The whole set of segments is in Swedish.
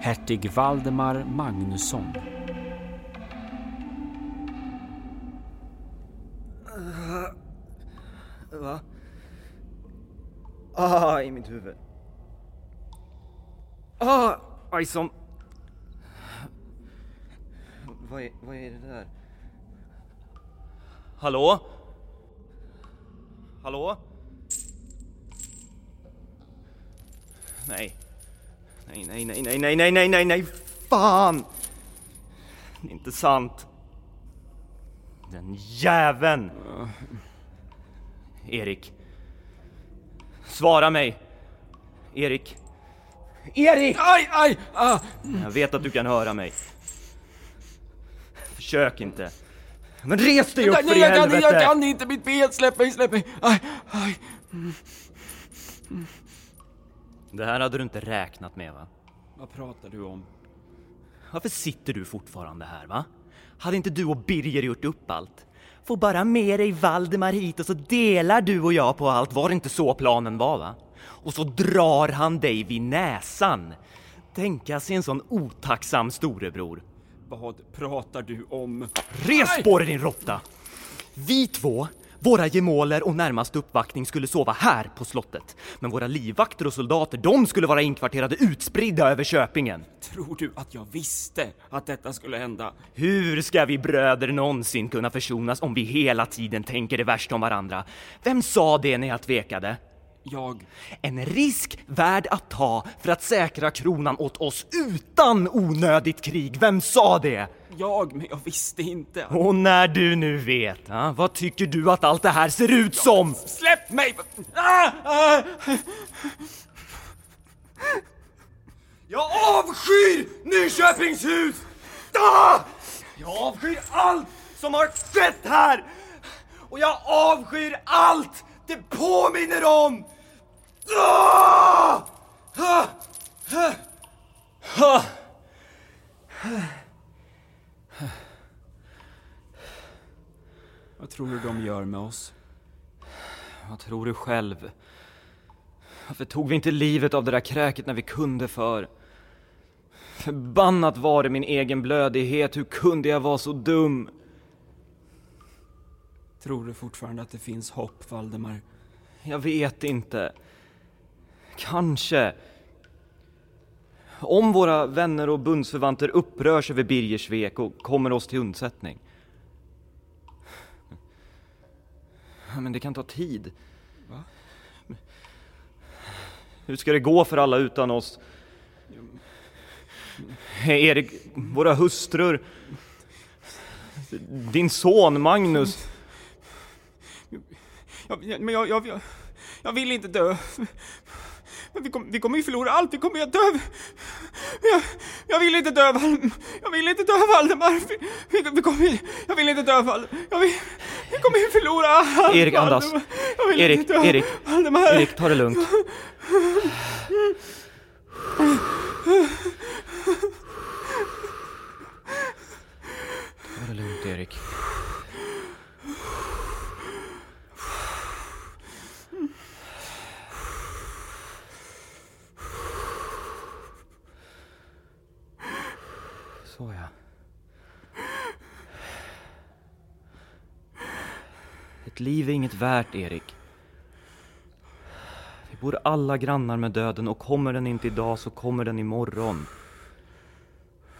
Hertig Valdemar Magnusson. Va? Ah, i mitt huvud. Ah, aj som... Vad är, vad är det där? Hallå? Hallå? Nej. Nej, nej, nej, nej, nej, nej, nej, nej, nej, fan! Det är inte sant. Den jäveln! Erik. Svara mig. Erik. Erik! Aj, aj! Ah. Jag vet att du kan höra mig. Försök inte. Men res dig upp Nej, för i jag, kan, helvete! jag kan inte, mitt ben, släpp mig, släpp mig! Aj, aj. Det här hade du inte räknat med va? Vad pratar du om? Varför sitter du fortfarande här va? Hade inte du och Birger gjort upp allt? Få bara med dig Valdemar hit och så delar du och jag på allt, var det inte så planen var va? Och så drar han dig vid näsan. Tänka sig en sån otacksam storebror. Vad pratar du om? Res på dig din råtta! Vi två, våra gemåler och närmaste uppvaktning skulle sova här på slottet. Men våra livvakter och soldater, de skulle vara inkvarterade utspridda över Köpingen. Tror du att jag visste att detta skulle hända? Hur ska vi bröder någonsin kunna försonas om vi hela tiden tänker det värsta om varandra? Vem sa det när jag tvekade? Jag... En risk värd att ta för att säkra kronan åt oss utan onödigt krig. Vem sa det? Jag, men jag visste inte. Och när du nu vet, vad tycker du att allt det här ser ut som? Släpp mig! Ah, ah. Jag avskyr Nyköpingshus! Ah! Jag avskyr allt som har skett här! Och jag avskyr allt det påminner om! Vad tror du de gör med oss? Vad tror du själv? Varför tog vi inte livet av det där kräket när vi kunde för? Förbannat var det min egen blödighet, hur kunde jag vara så dum? Tror du fortfarande att det finns hopp, Valdemar? Jag vet inte. Kanske. Om våra vänner och bundsförvanter upprörs över Birgers svek och kommer oss till undsättning. Men det kan ta tid. Va? Hur ska det gå för alla utan oss? Erik, våra hustrur. Din son Magnus. Jag, men jag, jag, jag, jag vill inte dö. Men vi, kom, vi kommer ju förlora allt, vi kommer ju att dö. Jag, jag vill inte dö, Val, jag vill inte dö Valdemar. Vi, vi, vi kommer, ju- jag vill inte dö Valdemar. Jag vill, vi kommer ju förlora allt. Erik, andas. Valdemar. Erik. Erik, Valdemar. Erik, ta det lugnt. Ta det lugnt, Erik. Så ja. Ett liv är inget värt, Erik. Vi bor alla grannar med döden och kommer den inte idag så kommer den imorgon.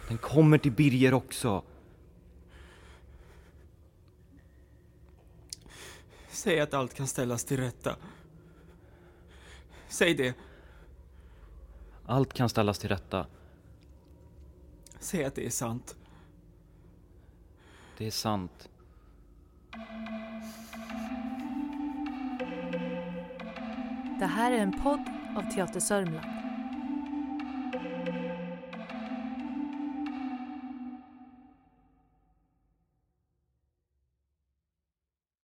Den kommer till Birger också. Säg att allt kan ställas till rätta. Säg det. Allt kan ställas till rätta. Säg att det är sant. Det är sant. Det här är en podd av Teater Sörmland.